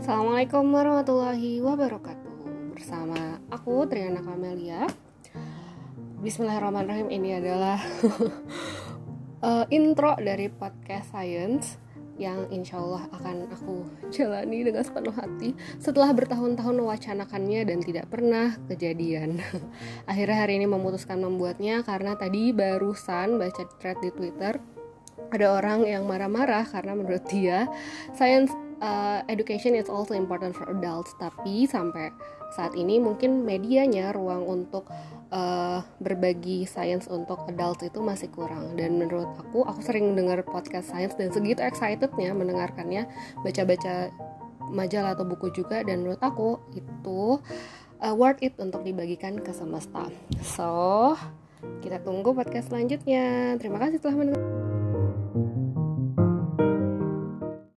Assalamualaikum warahmatullahi wabarakatuh. Bersama aku Triana Kamelia. Bismillahirrahmanirrahim. Ini adalah uh, intro dari podcast Science Yang insya Allah akan aku jalani dengan sepenuh hati Setelah bertahun-tahun mewacanakannya dan tidak pernah kejadian. Akhirnya hari ini memutuskan membuatnya Karena tadi barusan baca thread di Twitter ada orang yang marah-marah karena menurut dia science uh, education is also important for adults tapi sampai saat ini mungkin medianya ruang untuk uh, berbagi science untuk adults itu masih kurang. Dan menurut aku aku sering dengar podcast science dan segitu excitednya mendengarkannya baca-baca majalah atau buku juga dan menurut aku itu uh, worth it untuk dibagikan ke semesta. So kita tunggu podcast selanjutnya. Terima kasih telah mendengar